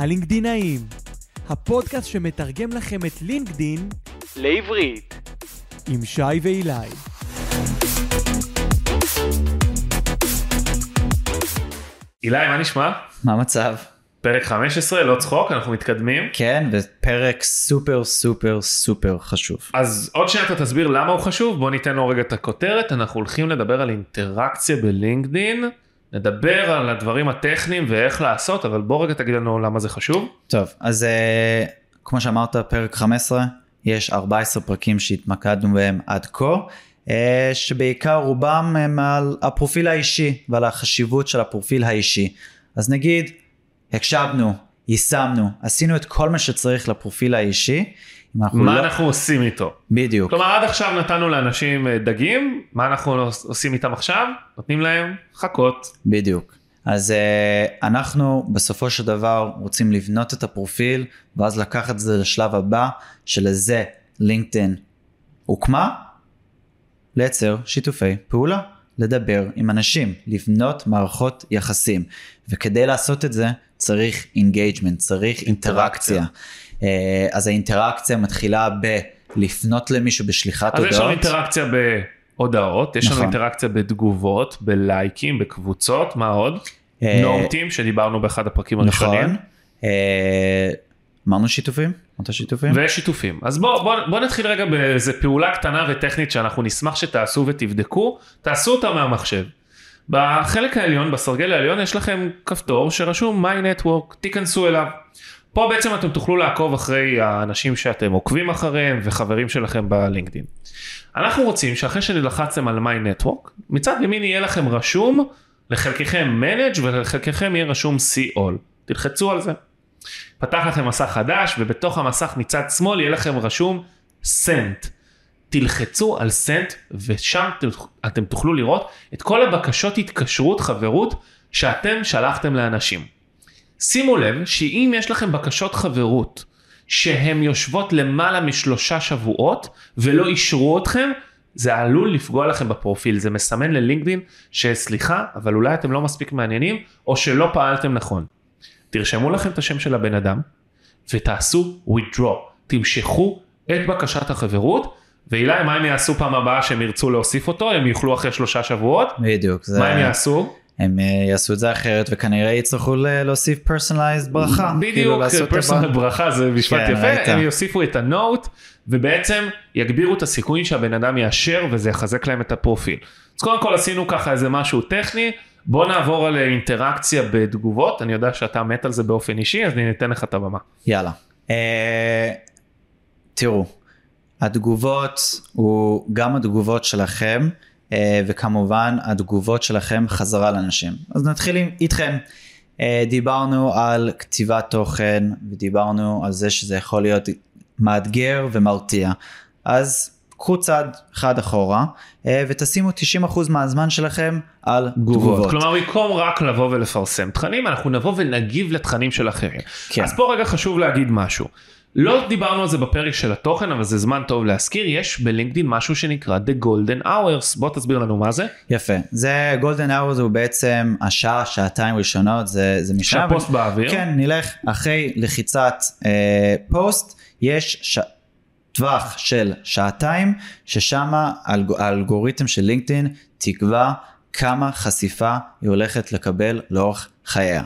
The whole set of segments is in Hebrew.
הלינקדינאים, הפודקאסט שמתרגם לכם את לינקדין לעברית. עם שי ואילי. אילי, מה נשמע? מה המצב? פרק 15, לא צחוק, אנחנו מתקדמים. כן, ופרק סופר סופר סופר חשוב. אז עוד שניה אתה תסביר למה הוא חשוב, בוא ניתן לו רגע את הכותרת, אנחנו הולכים לדבר על אינטראקציה בלינקדין, נדבר על הדברים הטכניים ואיך לעשות, אבל בוא רגע תגיד לנו למה זה חשוב. טוב, אז uh, כמו שאמרת, פרק 15, יש 14 פרקים שהתמקדנו בהם עד כה. uh, שבעיקר רובם הם על הפרופיל האישי ועל החשיבות של הפרופיל האישי. אז נגיד, הקשבנו, יישמנו, עשינו את כל מה שצריך לפרופיל האישי. אנחנו מה לא... אנחנו עושים איתו? בדיוק. כלומר עד עכשיו נתנו לאנשים אה, דגים, מה אנחנו עושים איתם עכשיו? נותנים להם חכות. בדיוק. אז אה, אנחנו בסופו של דבר רוצים לבנות את הפרופיל ואז לקחת את זה לשלב הבא שלזה לינקדאין הוקמה, לייצר שיתופי פעולה, לדבר עם אנשים, לבנות מערכות יחסים וכדי לעשות את זה צריך engagement, צריך אינטראקציה. אה, אז האינטראקציה מתחילה בלפנות למישהו בשליחת אז הודעות. אז יש לנו אינטראקציה בהודעות, יש נכון. לנו אינטראקציה בתגובות, בלייקים, בקבוצות, מה עוד? אה, נוטים שדיברנו באחד הפרקים הראשונים. נכון. אה, אמרנו שיתופים? אמרת שיתופים? ושיתופים. אז בואו בוא, בוא נתחיל רגע באיזה פעולה קטנה וטכנית שאנחנו נשמח שתעשו ותבדקו, תעשו אותה מהמחשב. בחלק העליון, בסרגל העליון, יש לכם כפתור שרשום My Network, תיכנסו אליו. פה בעצם אתם תוכלו לעקוב אחרי האנשים שאתם עוקבים אחריהם וחברים שלכם בלינקדאין. אנחנו רוצים שאחרי שלחצתם על My Network, מצד ימין יהיה לכם רשום לחלקכם Manage ולחלקכם יהיה רשום See All. תלחצו על זה. פתח לכם מסך חדש ובתוך המסך מצד שמאל יהיה לכם רשום Send. תלחצו על Send ושם אתם תוכלו לראות את כל הבקשות התקשרות חברות שאתם שלחתם לאנשים. שימו לב שאם יש לכם בקשות חברות שהן יושבות למעלה משלושה שבועות ולא אישרו אתכם, זה עלול לפגוע לכם בפרופיל, זה מסמן ללינקדין שסליחה, אבל אולי אתם לא מספיק מעניינים או שלא פעלתם נכון. תרשמו לכם את השם של הבן אדם ותעשו withdraw, תמשכו את בקשת החברות ואילי מה הם יעשו פעם הבאה שהם ירצו להוסיף אותו? הם יוכלו אחרי שלושה שבועות? בדיוק זה... מה הם יעשו הם אה, יעשו את זה אחרת וכנראה יצטרכו להוסיף פרסונליזד ברכה. בדיוק, פרסונל כאילו ברכה זה משפט כן, יפה, היית. הם יוסיפו את הנוט ובעצם יגבירו את הסיכויים שהבן אדם יאשר וזה יחזק להם את הפרופיל. אז קודם כל עשינו ככה איזה משהו טכני, בוא נעבור על אינטראקציה בתגובות, אני יודע שאתה מת על זה באופן אישי אז אני אתן לך את הבמה. יאללה. אה, תראו, התגובות הוא גם התגובות שלכם. אה, וכמובן התגובות שלכם חזרה לאנשים. אז נתחיל איתכם. אה, דיברנו על כתיבת תוכן ודיברנו על זה שזה יכול להיות מאתגר ומרתיע. אז קחו צעד אחד אחורה אה, ותשימו 90% מהזמן שלכם על תגובות. כלומר במקום רק לבוא ולפרסם תכנים אנחנו נבוא ונגיב לתכנים של אחרים. כן. אז פה רגע חשוב להגיד משהו. לא דיברנו על זה בפרק של התוכן אבל זה זמן טוב להזכיר יש בלינקדאין משהו שנקרא The Golden Hours בוא תסביר לנו מה זה. יפה זה Golden Hours הוא בעצם השעה שעתיים ראשונות זה זה משם. שהפוסט באוויר. כן נלך אחרי לחיצת אה, פוסט יש ש... טווח של שעתיים ששם האלגוריתם של לינקדאין תקבע כמה חשיפה היא הולכת לקבל לאורך חייה.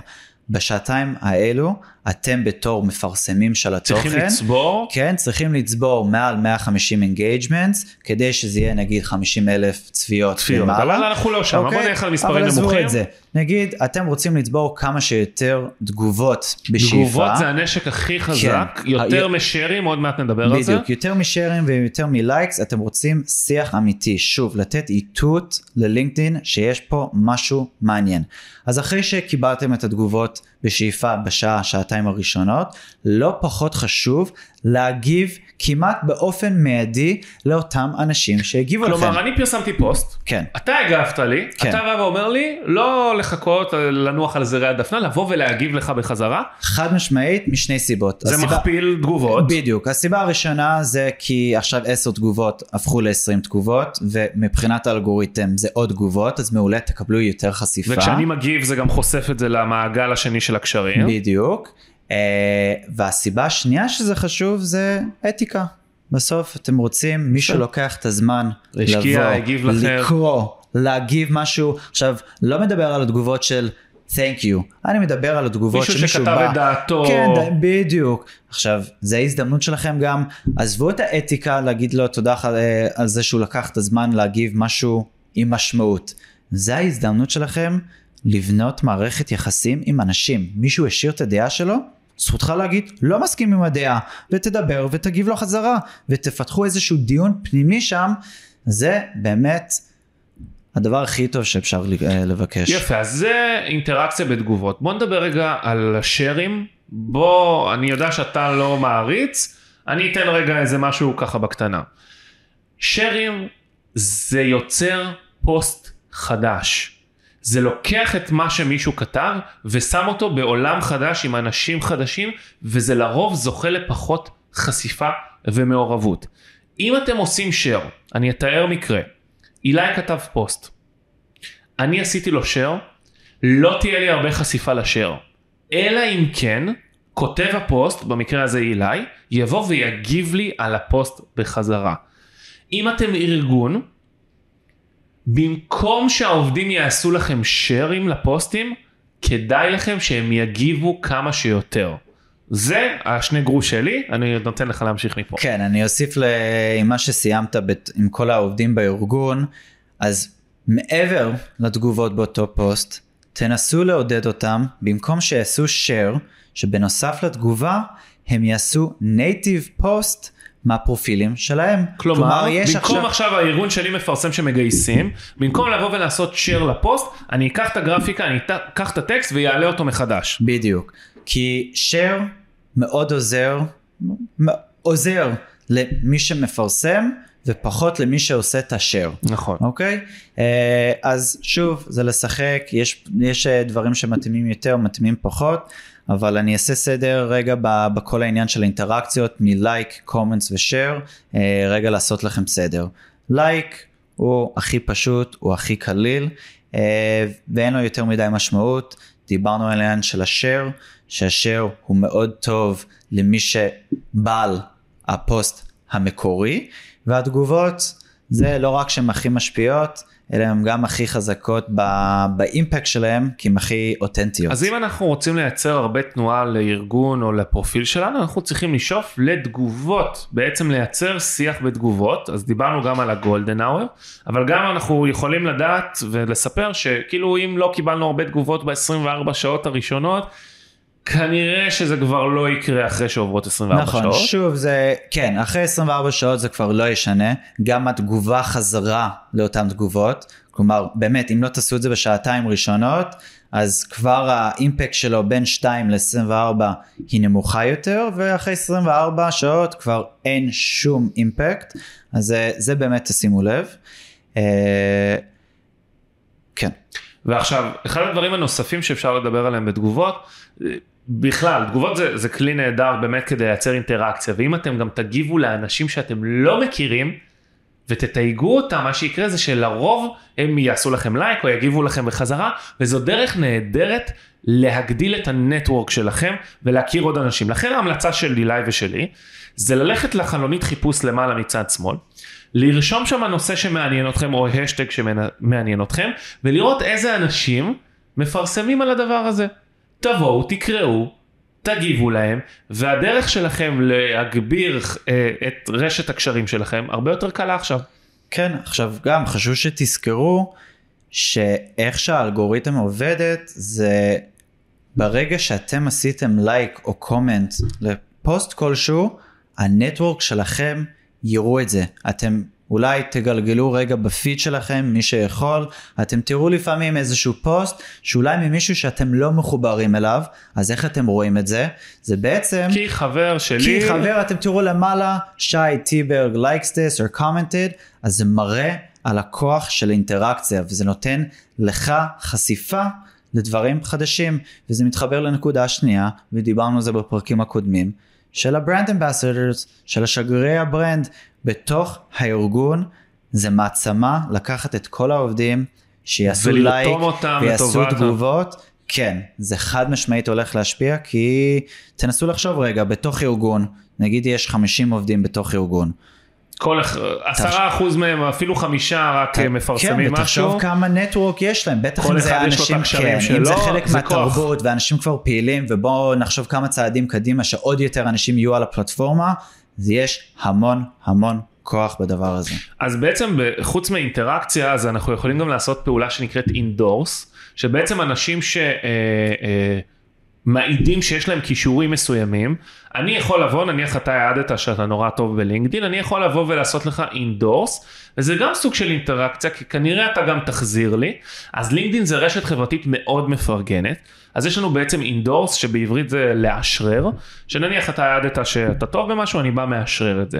בשעתיים האלו אתם בתור מפרסמים של התוכן, צריכים לצבור? כן, צריכים לצבור מעל 150 engagements, כדי שזה יהיה נגיד 50 אלף צפיות צפיות, אבל אנחנו לא שם, אוקיי? בוא נלך על מספרים נמוכים. אבל עזבו את זה, נגיד אתם רוצים לצבור כמה שיותר תגובות בשאיפה. תגובות זה הנשק הכי חזק, כן. יותר משרים, עוד מעט נדבר בדיוק, על זה. בדיוק, יותר משרים ויותר מלייקס, אתם רוצים שיח אמיתי, שוב, לתת איתות ללינקדאין שיש פה משהו מעניין. אז אחרי שקיבלתם את התגובות בשאיפה בשעה, שעתיים הראשונות, לא פחות חשוב להגיב כמעט באופן מיידי לאותם אנשים שהגיבו לכם. כלומר, אני פרסמתי פוסט, כן. אתה הגבת לי, כן. אתה בא ואומר לי, לא לחכות, לנוח על זרי הדפנה, לבוא ולהגיב לך בחזרה. חד משמעית, משני סיבות. זה הסיבה... מכפיל תגובות. בדיוק. הסיבה הראשונה זה כי עכשיו עשר תגובות הפכו ל-20 תגובות, ומבחינת האלגוריתם זה עוד תגובות, אז מעולה, תקבלו יותר חשיפה. וכשאני מגיב זה גם חושף את זה למעגל השני של הקשרים. בדיוק. אה, והסיבה השנייה שזה חשוב זה אתיקה. בסוף אתם רוצים מישהו לוקח את הזמן השקיע, לבוא. לקרוא, להגיב משהו. עכשיו, לא מדבר על התגובות של thank you, אני מדבר על התגובות מישהו שמישהו שכתב בא. את דעתו. כן, ד- בדיוק. עכשיו, זה ההזדמנות שלכם גם, עזבו את האתיקה להגיד לו תודה אה, על זה שהוא לקח את הזמן להגיב משהו עם משמעות. זה ההזדמנות שלכם לבנות מערכת יחסים עם אנשים. מישהו השאיר את הדעה שלו, זכותך להגיד לא מסכים עם הדעה, ותדבר ותגיב לו חזרה, ותפתחו איזשהו דיון פנימי שם. זה באמת הדבר הכי טוב שאפשר אה, לבקש. יפה, אז זה אינטראקציה בתגובות. בוא נדבר רגע על השארים. בוא, אני יודע שאתה לא מעריץ, אני אתן רגע איזה משהו ככה בקטנה. שרים זה יוצר פוסט חדש. זה לוקח את מה שמישהו כתב ושם אותו בעולם חדש עם אנשים חדשים, וזה לרוב זוכה לפחות חשיפה ומעורבות. אם אתם עושים share, אני אתאר מקרה. אילי כתב פוסט. אני עשיתי לו share, לא תהיה לי הרבה חשיפה ל share. אלא אם כן, כותב הפוסט, במקרה הזה אילי, יבוא ויגיב לי על הפוסט בחזרה. אם אתם ארגון, במקום שהעובדים יעשו לכם share ים לפוסטים, כדאי לכם שהם יגיבו כמה שיותר. זה השני גרוש שלי, אני נותן לך להמשיך מפה. כן, אני אוסיף ל- עם מה שסיימת בת- עם כל העובדים בארגון, אז מעבר לתגובות באותו פוסט, תנסו לעודד אותם, במקום שיעשו share, שבנוסף לתגובה, הם יעשו native post מהפרופילים שלהם. כלומר, יש במקום עכשיו... עכשיו הארגון שלי מפרסם שמגייסים, במקום לבוא ולעשות share לפוסט, אני אקח את הגרפיקה, אני אקח את הטקסט ויעלה אותו מחדש. בדיוק. כי share מאוד עוזר, עוזר למי שמפרסם, ופחות למי שעושה את השare. נכון. אוקיי? אה, אז שוב, זה לשחק, יש, יש אה, דברים שמתאימים יותר, מתאימים פחות, אבל אני אעשה סדר רגע ב- בכל העניין של האינטראקציות מלייק, קומנטס ושאר, רגע לעשות לכם סדר. לייק הוא הכי פשוט, הוא הכי קליל, אה, ואין לו יותר מדי משמעות. דיברנו על העניין של ה share, שה share הוא מאוד טוב למי שבעל הפוסט המקורי, והתגובות זה לא רק שהן הכי משפיעות, אלא הן גם הכי חזקות באימפקט שלהן, כי הן הכי אותנטיות. אז אם אנחנו רוצים לייצר הרבה תנועה לארגון או לפרופיל שלנו, אנחנו צריכים לשאוף לתגובות, בעצם לייצר שיח בתגובות, אז דיברנו גם על ה golden hour, אבל גם אנחנו יכולים לדעת ולספר שכאילו אם לא קיבלנו הרבה תגובות ב-24 שעות הראשונות, כנראה שזה כבר לא יקרה אחרי שעוברות 24 נכון, שעות. שוב זה, כן, אחרי 24 שעות זה כבר לא ישנה, גם התגובה חזרה לאותן תגובות, כלומר, באמת, אם לא תעשו את זה בשעתיים ראשונות, אז כבר האימפקט שלו בין 2 ל-24 היא נמוכה יותר, ואחרי 24 שעות כבר אין שום אימפקט, אז זה, זה באמת תשימו לב. אה, כן. ועכשיו, אחד הדברים הנוספים שאפשר לדבר עליהם בתגובות, בכלל, תגובות זה, זה כלי נהדר באמת כדי לייצר אינטראקציה, ואם אתם גם תגיבו לאנשים שאתם לא מכירים, ותתייגו אותם, מה שיקרה זה שלרוב הם יעשו לכם לייק או יגיבו לכם בחזרה, וזו דרך נהדרת להגדיל את הנטוורק שלכם ולהכיר עוד אנשים. לכן ההמלצה של אילי ושלי, זה ללכת לחלונית חיפוש למעלה מצד שמאל, לרשום שם נושא שמעניין אתכם או השטג שמעניין אתכם, ולראות איזה אנשים מפרסמים על הדבר הזה. תבואו, תקראו, תגיבו להם, והדרך שלכם להגביר אה, את רשת הקשרים שלכם הרבה יותר קלה עכשיו. כן, עכשיו גם חשוב שתזכרו שאיך שהאלגוריתם עובדת זה ברגע שאתם עשיתם לייק או comment לפוסט כלשהו, ה network שלכם יראו את זה. אתם אולי תגלגלו רגע בפיד שלכם, מי שיכול, אתם תראו לפעמים איזשהו פוסט שאולי ממישהו שאתם לא מחוברים אליו, אז איך אתם רואים את זה? זה בעצם... כי חבר שלי... כי חבר, אתם תראו למעלה, שי טיברג likes this or commented, אז זה מראה על הכוח של אינטראקציה, וזה נותן לך חשיפה לדברים חדשים, וזה מתחבר לנקודה השנייה, ודיברנו על זה בפרקים הקודמים, של ה brand ambassadors, של השגרירי ה brand, בתוך הארגון, זה מעצמה לקחת את כל העובדים, שיעשו לייק, ויעשו תגובות, כן, זה חד משמעית הולך להשפיע, כי תנסו לחשוב רגע, בתוך ארגון, נגיד יש 50 עובדים בתוך ארגון. כל עשרה אחוז מהם, אפילו חמישה רק אה, מפרסמים כן, משהו. ותחשוב כמה נטוורק יש להם, בטח אם זה אנשים, כן, אם שלו, זה חלק זה כוח. מהתרבות ואנשים כבר פעילים, ובואו נחשוב כמה צעדים קדימה שעוד יותר אנשים יהיו על הפלטפורמה, אז יש המון המון כוח בדבר הזה. אז בעצם חוץ מאינטראקציה אז אנחנו יכולים גם לעשות פעולה שנקראת אינדורס שבעצם אנשים שמעידים שיש להם כישורים מסוימים אני יכול לבוא נניח אתה העדת שאתה נורא טוב בלינקדין אני יכול לבוא ולעשות לך אינדורס וזה גם סוג של אינטראקציה כי כנראה אתה גם תחזיר לי אז לינקדין זה רשת חברתית מאוד מפרגנת אז יש לנו בעצם אינדורס שבעברית זה לאשרר שנניח אתה העדת שאתה טוב במשהו אני בא מאשרר את זה.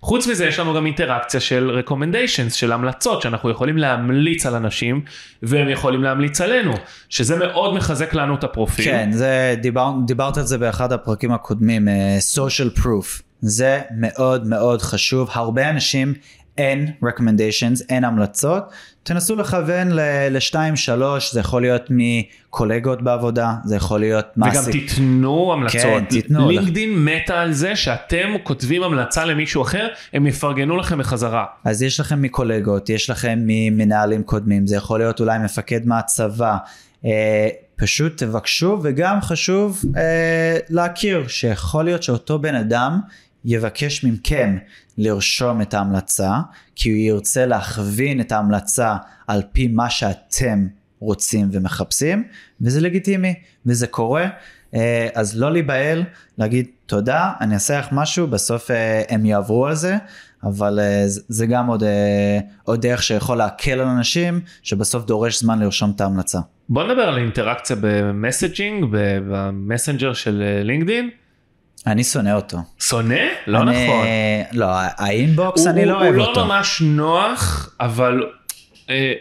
חוץ מזה יש לנו גם אינטראקציה של recommendations של המלצות שאנחנו יכולים להמליץ על אנשים והם יכולים להמליץ עלינו שזה מאוד מחזק לנו את הפרופיל. כן, זה, דיבר, דיברת על זה באחד הפרקים הקודמים, אה, social proof. זה מאוד מאוד חשוב, הרבה אנשים אין recommendations, אין המלצות, תנסו לכוון לשתיים שלוש, זה יכול להיות מקולגות בעבודה, זה יכול להיות וגם מעסיק. תיתנו המלצות. כן, תיתנו. לינקדין מתה על זה שאתם כותבים המלצה למישהו אחר, הם יפרגנו לכם בחזרה. אז יש לכם מקולגות, יש לכם ממנהלים קודמים, זה יכול להיות אולי מפקד מהצבא. אה, פשוט תבקשו וגם חשוב אה, להכיר שיכול להיות שאותו בן אדם יבקש מכם לרשום את ההמלצה, כי הוא ירצה להכווין את ההמלצה על פי מה שאתם רוצים ומחפשים, וזה לגיטימי, וזה קורה. אה, אז לא להיבהל, להגיד תודה, אני אעשה לך משהו, בסוף אה, הם יעברו על זה, אבל אה, זה- גם עוד, עוד דרך שיכול להקל על אנשים, שבסוף דורש זמן לרשום את ההמלצה. בוא נדבר על אינטראקציה ב messaging, במסנג'ר של לינקדין. אני שונא אותו. שונא? לא אני, נכון. לא, ה inbox הוא- אני הוא- לא אוהב הוא אותו. לא ממש נוח, אבל... אה,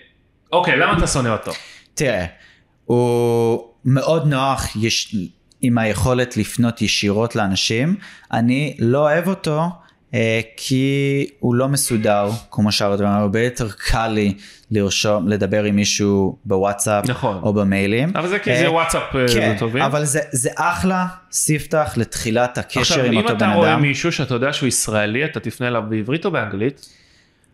אוקיי, למה אתה שונא אותו? תראה, הוא מאוד נוח יש, עם היכולת לפנות ישירות לאנשים. אני לא אוהב אותו כי הוא לא מסודר, כמו שאר הדברים, הרבה יותר קל לי לרשום, לדבר עם מישהו בוואטסאפ נכון. או במיילים. אבל זה כי אה, זה וואטסאפ אה, כן, טובים. אבל זה, זה אחלה ספתח לתחילת הקשר עכשיו, עם אם אותו אתה בן רואה אדם. מישהו שאתה יודע שהוא ישראלי, אתה תפנה אליו בעברית או באנגלית?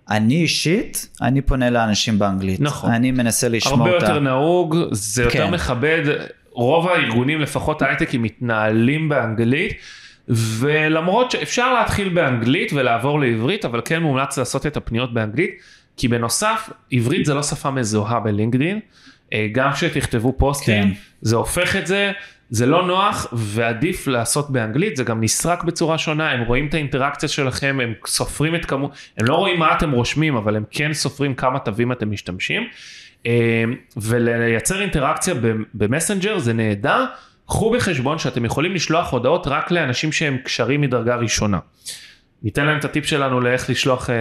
אני אישית, אני פונה לאנשים באנגלית. נכון. אני מנסה לשמור הרבה את ה... יותר נהוג, זה יותר כן. מכבד, רוב הארגונים, לפחות הייטקים, מתנהלים באנגלית, ולמרות שאפשר להתחיל באנגלית ולעבור לעברית, אבל כן מומלץ לעשות את הפניות באנגלית, כי בנוסף, עברית זה לא שפה מזוהה בלינקדין, אה, גם כשתכתבו פוסטים, כן. זה הופך את זה. זה לא נוח ועדיף לעשות באנגלית, זה גם נסרק בצורה שונה, הם רואים את האינטראקציה שלכם, הם סופרים את כמות, הם לא רואים מה אתם רושמים, אבל הם כן סופרים כמה תווים אתם משתמשים. אה, ולייצר אינטראקציה במסנג'ר זה נהדר, קחו בחשבון שאתם יכולים לשלוח הודעות רק לאנשים שהם קשרים מדרגה ראשונה. ניתן להם את הטיפ שלנו לאיך לשלוח אה,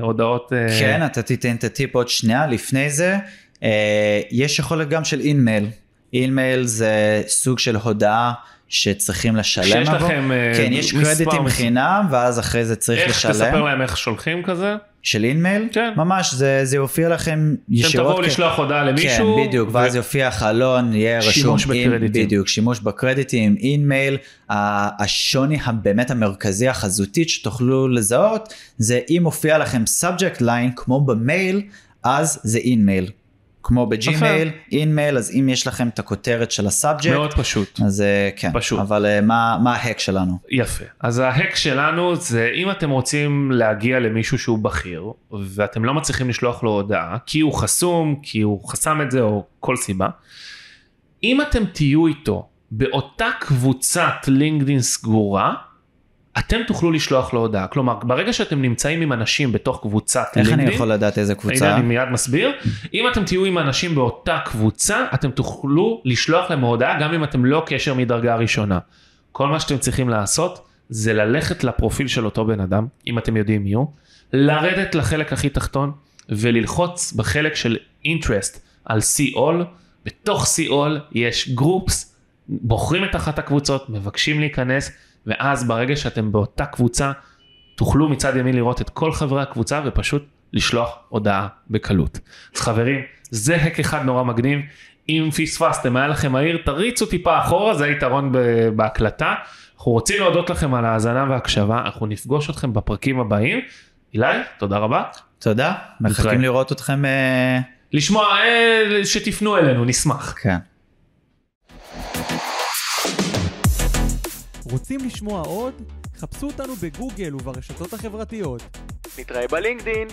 הודעות. אה, כן, אתה תיתן את הטיפ עוד שנייה. לפני זה, אה, יש יכולת גם של InMail. InMail זה סוג של הודעה שצריכים לשלם שיש עבור. לכם, אה, כן, יש מספר קרדיטים חינם, ואז אחרי זה צריך איך לשלם. תספר להם איך שולחים כזה? של InMail? כן. ממש, זה, זה יופיע לכם אתם ישירות. תבואו כ- לשלוח הודעה למישהו. כן, בדיוק, ואז יופיע חלון, יהיה רשום, שימוש בקרדיטים. בדיוק, שימוש בקרדיטים, InMail, ה- השוני הבאמת המרכזי החזותית שתוכלו לזהות, זה אם מופיע לכם subject line כמו במייל, אז זה InMail. כמו בג'ימייל, InMail, אז אם יש לכם את הכותרת של ה subject, מאוד פשוט. אז אה, כן, פשוט. אבל אה, מה, מה ה hack שלנו? יפה. אז ה hack שלנו זה אם אתם רוצים להגיע למישהו שהוא בכיר ואתם לא מצליחים לשלוח לו הודעה כי הוא חסום, כי הוא חסם את זה או כל סיבה. אם אתם תהיו איתו באותה קבוצת לינקדאין סגורה, אתם תוכלו לשלוח לו הודעה. כלומר, ברגע שאתם נמצאים עם אנשים בתוך קבוצת איך לינקדאין, אני יכול לדעת איזה הנה קבוצה? אני מיד מסביר. אם אתם תהיו עם אנשים באותה קבוצה, אתם תוכלו לשלוח להם הודעה גם אם אתם לא קשר מדרגה ראשונה. כל מה שאתם צריכים לעשות זה ללכת לפרופיל של אותו בן אדם, אם אתם יודעים מי הוא, לרדת לחלק הכי תחתון וללחוץ בחלק של interest על see all, בתוך see all יש groups, בוחרים את אחת הקבוצות, מבקשים להיכנס, ואז ברגע שאתם באותה קבוצה, תוכלו מצד ימין לראות את כל חברי הקבוצה ופשוט לשלוח הודעה בקלות. אז חברים, זה האק אחד נורא מגניב. אם פספסתם, היה לכם מהיר, תריצו טיפה אחורה, זה היתרון בהקלטה. אנחנו רוצים להודות לכם על ההאזנה וההקשבה, אנחנו נפגוש אתכם בפרקים הבאים. אילי, תודה רבה. תודה, מחכים. לראות אתכם. אה, לשמוע, אה, שתפנו אלינו, נשמח. כן. רוצים לשמוע עוד? חפשו אותנו בגוגל וברשתות החברתיות. נתראה בלינקדין!